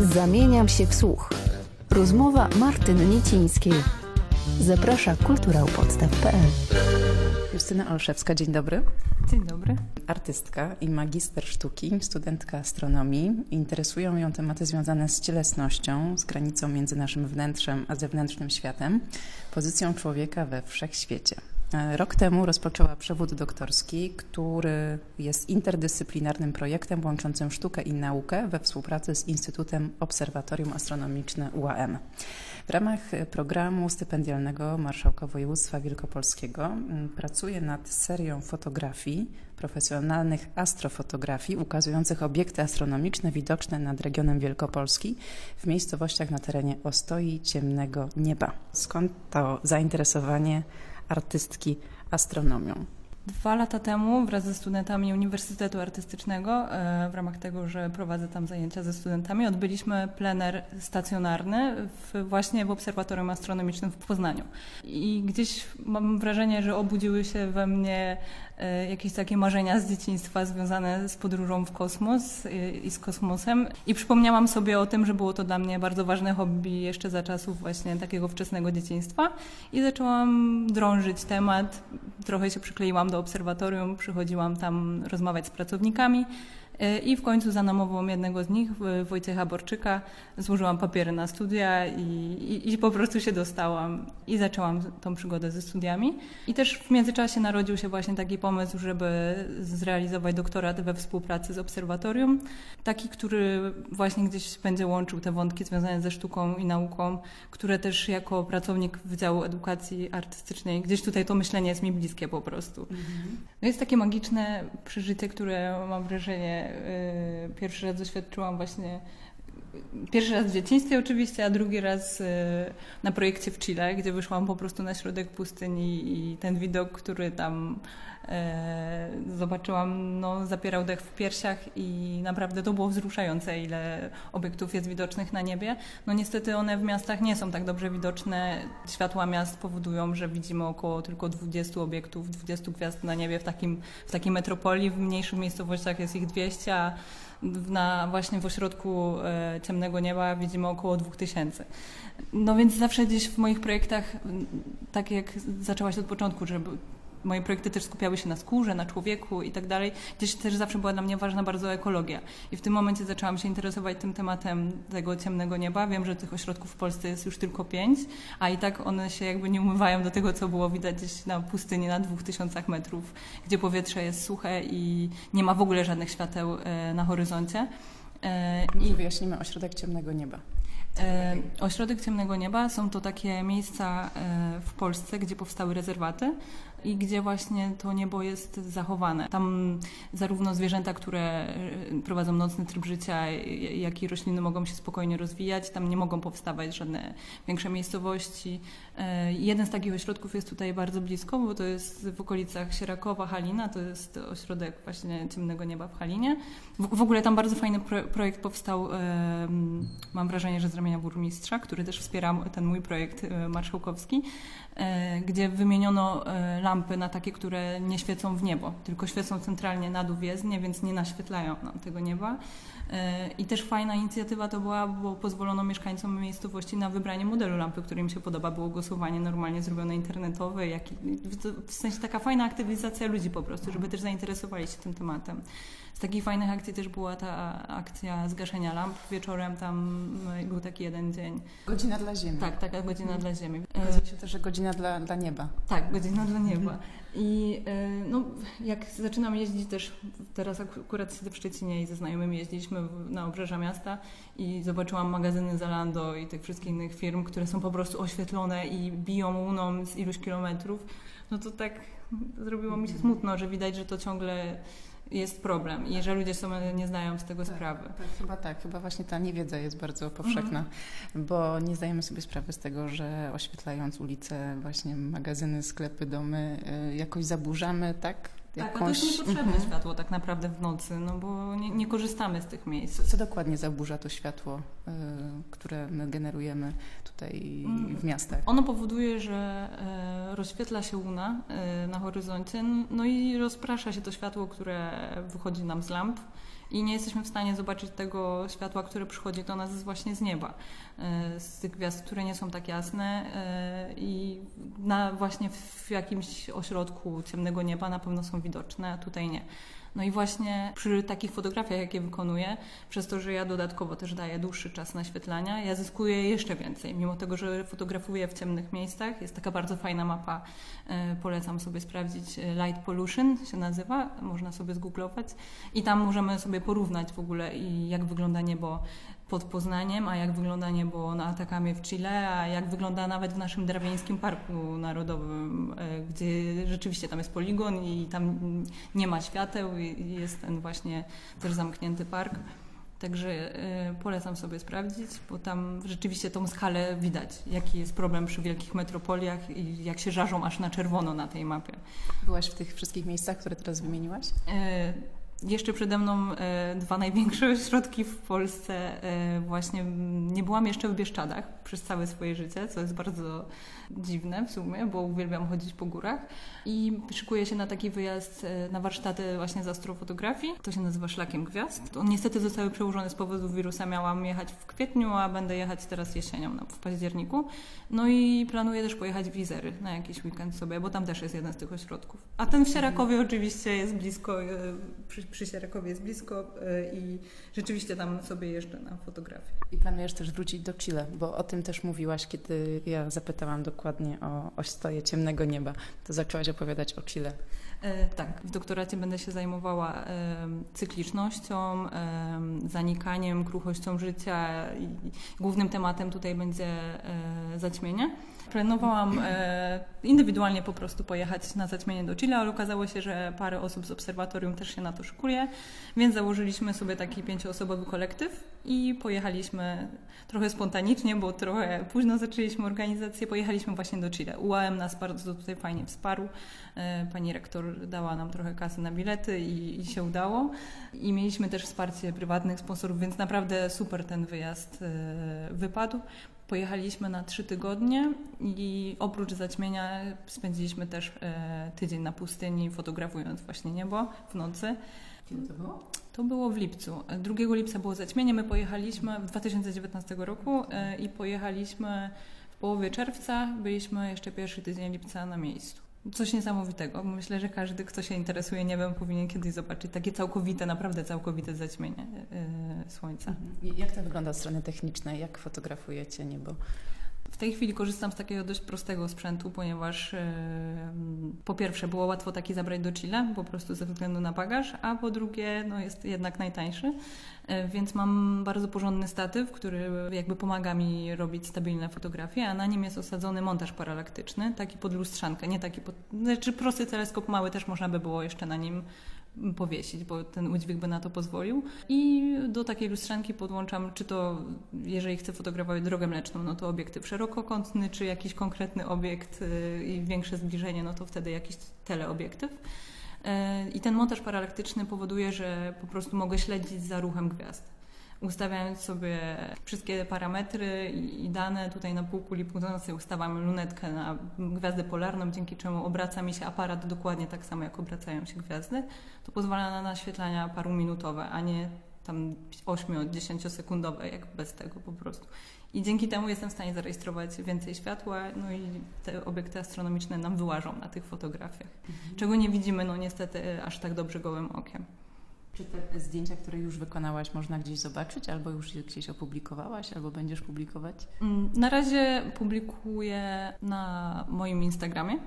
Zamieniam się w słuch. Rozmowa Martyny Niecińskiej. Zaprasza kulturałpodstaw.pl Justyna Olszewska, dzień dobry. Dzień dobry. Artystka i magister sztuki, studentka astronomii. Interesują ją tematy związane z cielesnością, z granicą między naszym wnętrzem a zewnętrznym światem, pozycją człowieka we wszechświecie. Rok temu rozpoczęła przewód doktorski, który jest interdyscyplinarnym projektem łączącym sztukę i naukę we współpracy z Instytutem Obserwatorium Astronomiczne UAM. W ramach programu stypendialnego Marszałka Województwa Wielkopolskiego pracuje nad serią fotografii, profesjonalnych astrofotografii ukazujących obiekty astronomiczne widoczne nad regionem Wielkopolski w miejscowościach na terenie Ostoi Ciemnego Nieba. Skąd to zainteresowanie artystki astronomią? Dwa lata temu wraz ze studentami Uniwersytetu Artystycznego, e, w ramach tego, że prowadzę tam zajęcia ze studentami, odbyliśmy plener stacjonarny w, właśnie w Obserwatorium Astronomicznym w Poznaniu. I gdzieś mam wrażenie, że obudziły się we mnie e, jakieś takie marzenia z dzieciństwa związane z podróżą w kosmos e, i z kosmosem. I przypomniałam sobie o tym, że było to dla mnie bardzo ważne hobby jeszcze za czasów właśnie takiego wczesnego dzieciństwa. I zaczęłam drążyć temat, trochę się przykleiłam do obserwatorium, przychodziłam tam rozmawiać z pracownikami. I w końcu za namową jednego z nich, Wojciecha Borczyka, złożyłam papiery na studia i, i, i, po prostu się dostałam i zaczęłam tą przygodę ze studiami. I też w międzyczasie narodził się właśnie taki pomysł, żeby zrealizować doktorat we współpracy z obserwatorium. Taki, który właśnie gdzieś będzie łączył te wątki związane ze sztuką i nauką, które też jako pracownik Wydziału Edukacji Artystycznej, gdzieś tutaj to myślenie jest mi bliskie po prostu. Mhm. No jest takie magiczne przeżycie, które mam wrażenie Y, pierwszy raz doświadczyłam właśnie Pierwszy raz w dzieciństwie oczywiście, a drugi raz y, na projekcie w Chile, gdzie wyszłam po prostu na środek pustyni i ten widok, który tam e, zobaczyłam, no, zapierał dech w piersiach i naprawdę to było wzruszające, ile obiektów jest widocznych na niebie. No niestety one w miastach nie są tak dobrze widoczne. Światła miast powodują, że widzimy około tylko 20 obiektów, 20 gwiazd na niebie w, takim, w takiej metropolii. W mniejszych miejscowościach jest ich 200, a na, właśnie w ośrodku e, ciemnego nieba widzimy około 2000. No więc zawsze gdzieś w moich projektach, tak jak zaczęłaś od początku, żeby moje projekty też skupiały się na skórze, na człowieku i tak dalej. Gdzieś też zawsze była dla mnie ważna bardzo ekologia. I w tym momencie zaczęłam się interesować tym tematem tego ciemnego nieba. Wiem, że tych ośrodków w Polsce jest już tylko pięć, a i tak one się jakby nie umywają do tego, co było widać gdzieś na pustyni na dwóch tysiącach metrów, gdzie powietrze jest suche i nie ma w ogóle żadnych świateł e, na horyzoncie. E, I wyjaśnimy ośrodek ciemnego nieba. E, ośrodek Ciemnego Nieba są to takie miejsca w Polsce, gdzie powstały rezerwaty i gdzie właśnie to niebo jest zachowane. Tam zarówno zwierzęta, które e, prowadzą nocny tryb życia, jak i rośliny mogą się spokojnie rozwijać. Tam nie mogą powstawać żadne większe miejscowości. E, jeden z takich ośrodków jest tutaj bardzo blisko, bo to jest w okolicach Sierakowa, Halina. To jest ośrodek właśnie Ciemnego Nieba w Halinie. W, ogóle tam bardzo fajny pro, projekt powstał, mam wrażenie, że z ramienia burmistrza, który też wspiera ten mój projekt e, marszałkowski, gdzie wymieniono lampy lampy na takie, które nie świecą w niebo, tylko świecą centralnie na dół jezdnie, więc nie naświetlają nam tego nieba. E, I też fajna inicjatywa to była, bo pozwolono mieszkańcom miejscowości na wybranie modelu lampy, który im się podoba. Było głosowanie normalnie zrobione internetowe, jak, w sensie taka fajna aktywizacja ludzi po prostu, żeby też zainteresowali się tym tematem. Z takich fajnych akcji też była ta akcja zgaszenia lamp. Wieczorem tam był taki jeden dzień. Godzina dla Ziemi. Tak, taka godzina mhm. dla Ziemi. Okazuje się też, że godzina dla, dla nieba. Tak, godzina dla nieba. I e, no, jak zaczynam jeździć też, teraz akurat siedzę w Szczecinie i ze znajomymi jeździliśmy na obrzeża miasta i zobaczyłam magazyny Zalando i tych wszystkich innych firm, które są po prostu oświetlone i biją łuną z iluś kilometrów, no to tak zrobiło mi się smutno, że widać, że to ciągle jest problem i że ludzie sobie nie zdają z tego tak, sprawy. Tak, chyba tak, chyba właśnie ta niewiedza jest bardzo powszechna, mhm. bo nie zdajemy sobie sprawy z tego, że oświetlając ulice, właśnie magazyny, sklepy, domy, y, jakoś zaburzamy, tak? Jakąś... Tak, a to jest niepotrzebne mhm. światło tak naprawdę w nocy, no bo nie, nie korzystamy z tych miejsc. Co, co, dokładnie zaburza to światło, y, które my generujemy tutaj mm. w miastach? Ono powoduje, że y, rozświetla się łuna y, na horyzoncie, no i rozprasza się to światło, które wychodzi nam z lamp i nie jesteśmy w stanie zobaczyć tego światła, które przychodzi do nas właśnie z nieba, z tych gwiazd, które nie są tak jasne i na właśnie w jakimś ośrodku ciemnego nieba na pewno są widoczne, a tutaj nie. No i właśnie przy takich fotografiach, jakie wykonuję, przez to, że ja dodatkowo też daję dłuższy czas naświetlania, ja zyskuję jeszcze więcej. Mimo tego, że fotografuję w ciemnych miejscach, jest taka bardzo fajna mapa, e, polecam sobie sprawdzić, e, Light Pollution się nazywa, można sobie zgooglować i tam możemy sobie porównać w ogóle i jak wygląda niebo pod Poznaniem, a jak wygląda niebo na Atakamie w Chile, a jak wygląda nawet w naszym Drawieńskim Parku Narodowym, e, gdzie rzeczywiście tam jest poligon i tam nie ma świateł i jest ten właśnie też zamknięty park. Także y, polecam sobie sprawdzić, bo tam rzeczywiście tą skalę widać, jaki jest problem przy wielkich metropoliach i jak się żarzą aż na czerwono na tej mapie. Byłaś w tych wszystkich miejscach, które teraz wymieniłaś? Jeszcze przede mną e, dwa największe ośrodki w Polsce. E, właśnie nie byłam jeszcze w Bieszczadach przez całe swoje życie, co jest bardzo dziwne w sumie, bo uwielbiam chodzić po górach. I szykuję się na taki wyjazd e, na warsztaty właśnie z astrofotografii. To się nazywa Szlakiem Gwiazd. On niestety zostały przełożone z powodu wirusa. Miałam jechać w kwietniu, a będę jechać teraz jesienią, w październiku. No i planuję też pojechać w Izery na jakiś weekend sobie, bo tam też jest jeden z tych ośrodków. A ten w Sierakowie oczywiście jest blisko, przy, przy Sierakowie jest blisko e, i rzeczywiście tam sobie jeżdżę na fotografię. I planujesz też wrócić do Chile, bo o tym też mówiłaś, kiedy ja zapytałam dokładnie o ostoje ciemnego nieba. To zaczęłaś opowiadać o Chile. E, tak, w doktoracie będę się zajmowała e, cyklicznością, e, zanikaniem, kruchością życia i głównym tematem tutaj będzie e, zaćmienie. Planowałam e, indywidualnie po prostu pojechać na zaćmienie do Chile, ale okazało się, że parę osób z obserwatorium też się na to więc założyliśmy sobie taki pięcioosobowy kolektyw i pojechaliśmy trochę spontanicznie, bo trochę późno zaczęliśmy organizację, pojechaliśmy właśnie do Chile. UAM nas bardzo tutaj fajnie wsparł, e, pani rektor dała nam trochę kasy na bilety i, i się udało. I mieliśmy też wsparcie prywatnych sponsorów, więc naprawdę super ten wyjazd e, wypadł. Pojechaliśmy na trzy tygodnie i oprócz zaćmienia spędziliśmy też e, tydzień na pustyni, fotografując właśnie niebo w nocy. Kiedy to było? To było w lipcu. 2 lipca było zaćmienie. My pojechaliśmy w 2019 roku e, i pojechaliśmy w połowie czerwca. Byliśmy jeszcze pierwszy tydzień lipca na miejscu coś niesamowitego. Myślę, że każdy, kto się interesuje niebem, powinien kiedyś zobaczyć takie całkowite, naprawdę całkowite zaćmienie yy, słońca. Mhm. Jak to wygląda od strony technicznej? Jak fotografujecie niebo? Tej chwili korzystam z takiego dość prostego sprzętu, ponieważ yy, po pierwsze było łatwo taki zabrać do Chile, po prostu ze względu na bagaż, a po drugie no, jest jednak najtańszy, yy, więc mam bardzo porządny statyw, który jakby pomaga mi robić stabilne fotografie, a na nim jest osadzony montaż paralaktyczny, taki pod lustrzankę, nie taki pod, znaczy prosty teleskop mały też można by było jeszcze na nim powiesić, bo ten udźwig by na to pozwolił. I do takiej lustrzanki podłączam, czy to, jeżeli chcę fotografować drogę mleczną, no to obiektyw szerokokątny, czy jakiś konkretny obiekt y, i większe zbliżenie, no to wtedy jakiś teleobiektyw. Y, I ten montaż paralaktyczny powoduje, że po prostu mogę śledzić za ruchem gwiazd ustawiając sobie wszystkie parametry i, dane tutaj na półkuli północy ustawiam lunetkę na gwiazdę polarną, dzięki czemu obraca mi się aparat dokładnie tak samo, jak obracają się gwiazdy. To pozwala na naświetlania paruminutowe, a nie tam 8-10 sekundowe, jak bez tego po prostu. I dzięki temu jestem w stanie zarejestrować więcej światła, no i te obiekty astronomiczne nam wyłażą na tych fotografiach, mhm. czego nie widzimy, no niestety, aż tak dobrze gołym okiem. Czy te zdjęcia, które już wykonałaś, można gdzieś zobaczyć, albo już je gdzieś opublikowałaś, albo będziesz publikować? Mm, na razie publikuję na moim Instagramie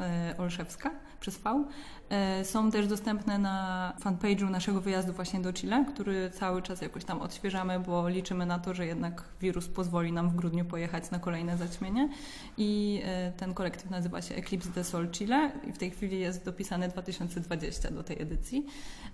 e, Olszewska przez V. E, są też dostępne na fanpage'u naszego wyjazdu właśnie do Chile, który cały czas jakoś tam odświeżamy, bo liczymy na to, że jednak wirus pozwoli nam w grudniu pojechać na kolejne zaćmienie. I e, ten kolektyw nazywa się Eclipse de Sol Chile i w tej chwili jest dopisany 2020 do tej edycji.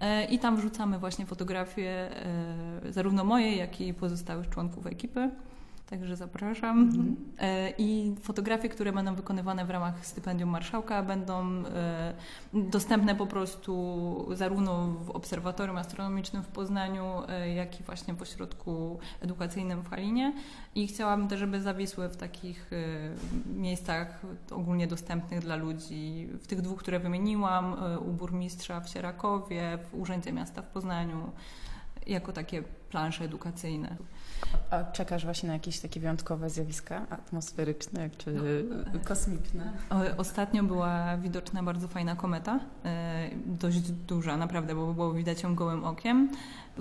E, I tam wrzucamy właśnie fotografie zarówno moje, jak i pozostałych członków ekipy. Także zapraszam. Mhm. E, I fotografie, które będą wykonywane w ramach stypendium marszałka, będą e, dostępne po prostu zarówno w Obserwatorium Astronomicznym w Poznaniu, e, jak i właśnie w ośrodku edukacyjnym w Halinie. I chciałabym też, żeby zawisły w takich miejscach ogólnie dostępnych dla ludzi, w tych dwóch, które wymieniłam, u burmistrza w Sierakowie, w Urzędzie Miasta w Poznaniu jako takie plansze edukacyjne. A czekasz właśnie na jakieś takie wyjątkowe zjawiska atmosferyczne czy no, kosmiczne? Ostatnio była widoczna bardzo fajna kometa, e, dość duża naprawdę, bo było widać ją gołym okiem.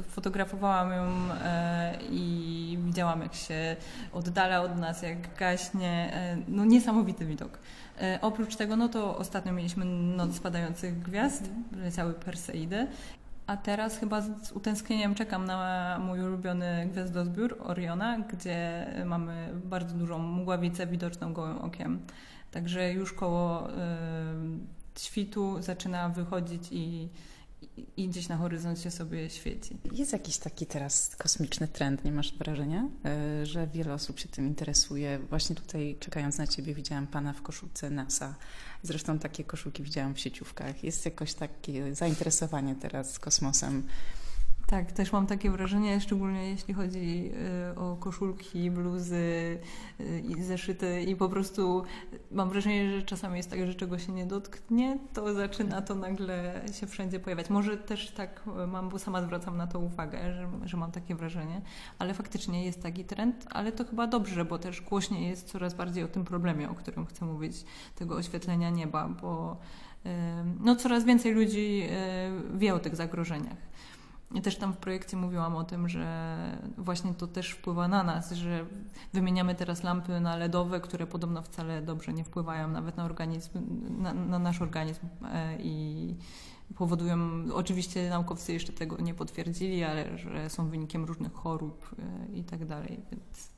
Fotografowałam ją e, i widziałam jak się oddala od nas, jak gaśnie. E, no niesamowity widok. Oprócz tego, no to ostatnio mieliśmy Noc Spadających Gwiazd, leciały Perseidy a teraz chyba z utęsknieniem czekam na mój ulubiony gwiazdozbiór Oriona, gdzie mamy bardzo dużą mgławicę widoczną gołym okiem. Także już koło y, świtu zaczyna wychodzić i, i gdzieś na horyzoncie sobie świeci. Jest jakiś taki teraz kosmiczny trend, nie masz wrażenia, y, że wiele osób się tym interesuje? Właśnie tutaj czekając na ciebie widziałam pana w koszulce NASA Zresztą takie koszulki widziałam w sieciówkach. Jest jakoś takie zainteresowanie teraz kosmosem. Tak, też mam takie wrażenie, szczególnie jeśli chodzi y, o koszulki, bluzy y, i zeszyty i po prostu mam wrażenie, że czasami jest tak, że czego się nie dotknie, to zaczyna to nagle się wszędzie pojawiać. Może też tak mam, bo sama zwracam na to uwagę, że, że mam takie wrażenie, ale faktycznie jest taki trend, ale to chyba dobrze, bo też głośniej jest coraz bardziej o tym problemie, o którym chcę mówić, tego oświetlenia nieba, bo y, no, coraz więcej ludzi wie o tych zagrożeniach. Ja też tam w projekcie mówiłam o tym, że właśnie to też wpływa na nas, że wymieniamy teraz lampy na LEDowe, które podobno wcale dobrze nie wpływają nawet na organizm, na, na nasz organizm e, i powodują, oczywiście naukowcy jeszcze tego nie potwierdzili, ale że są wynikiem różnych chorób e, i tak dalej, więc...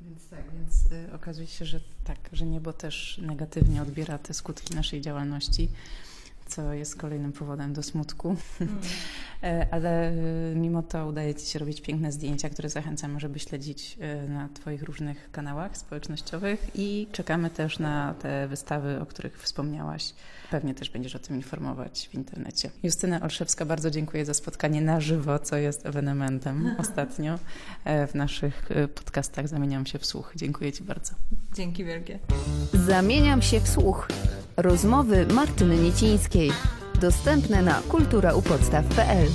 Więc tak, więc y, okazuje się, że tak, że niebo też negatywnie odbiera te skutki naszej działalności co jest kolejnym powodem do smutku. Mm. Ale e, mimo to udaje Ci się robić piękne zdjęcia, które zachęcamy, żeby śledzić e, na Twoich różnych kanałach społecznościowych i czekamy też na te wystawy, o których wspomniałaś. Pewnie też będziesz o tym informować w internecie. Justyna Olszewska, bardzo dziękuję za spotkanie na żywo, co jest ewenementem ostatnio w naszych podcastach Zamieniam się w słuch. Dziękuję Ci bardzo. Dzięki wielkie. Zamieniam się w słuch. Rozmowy Martyny Niecińskiej. Dostępne na kulturaupodstaw.pl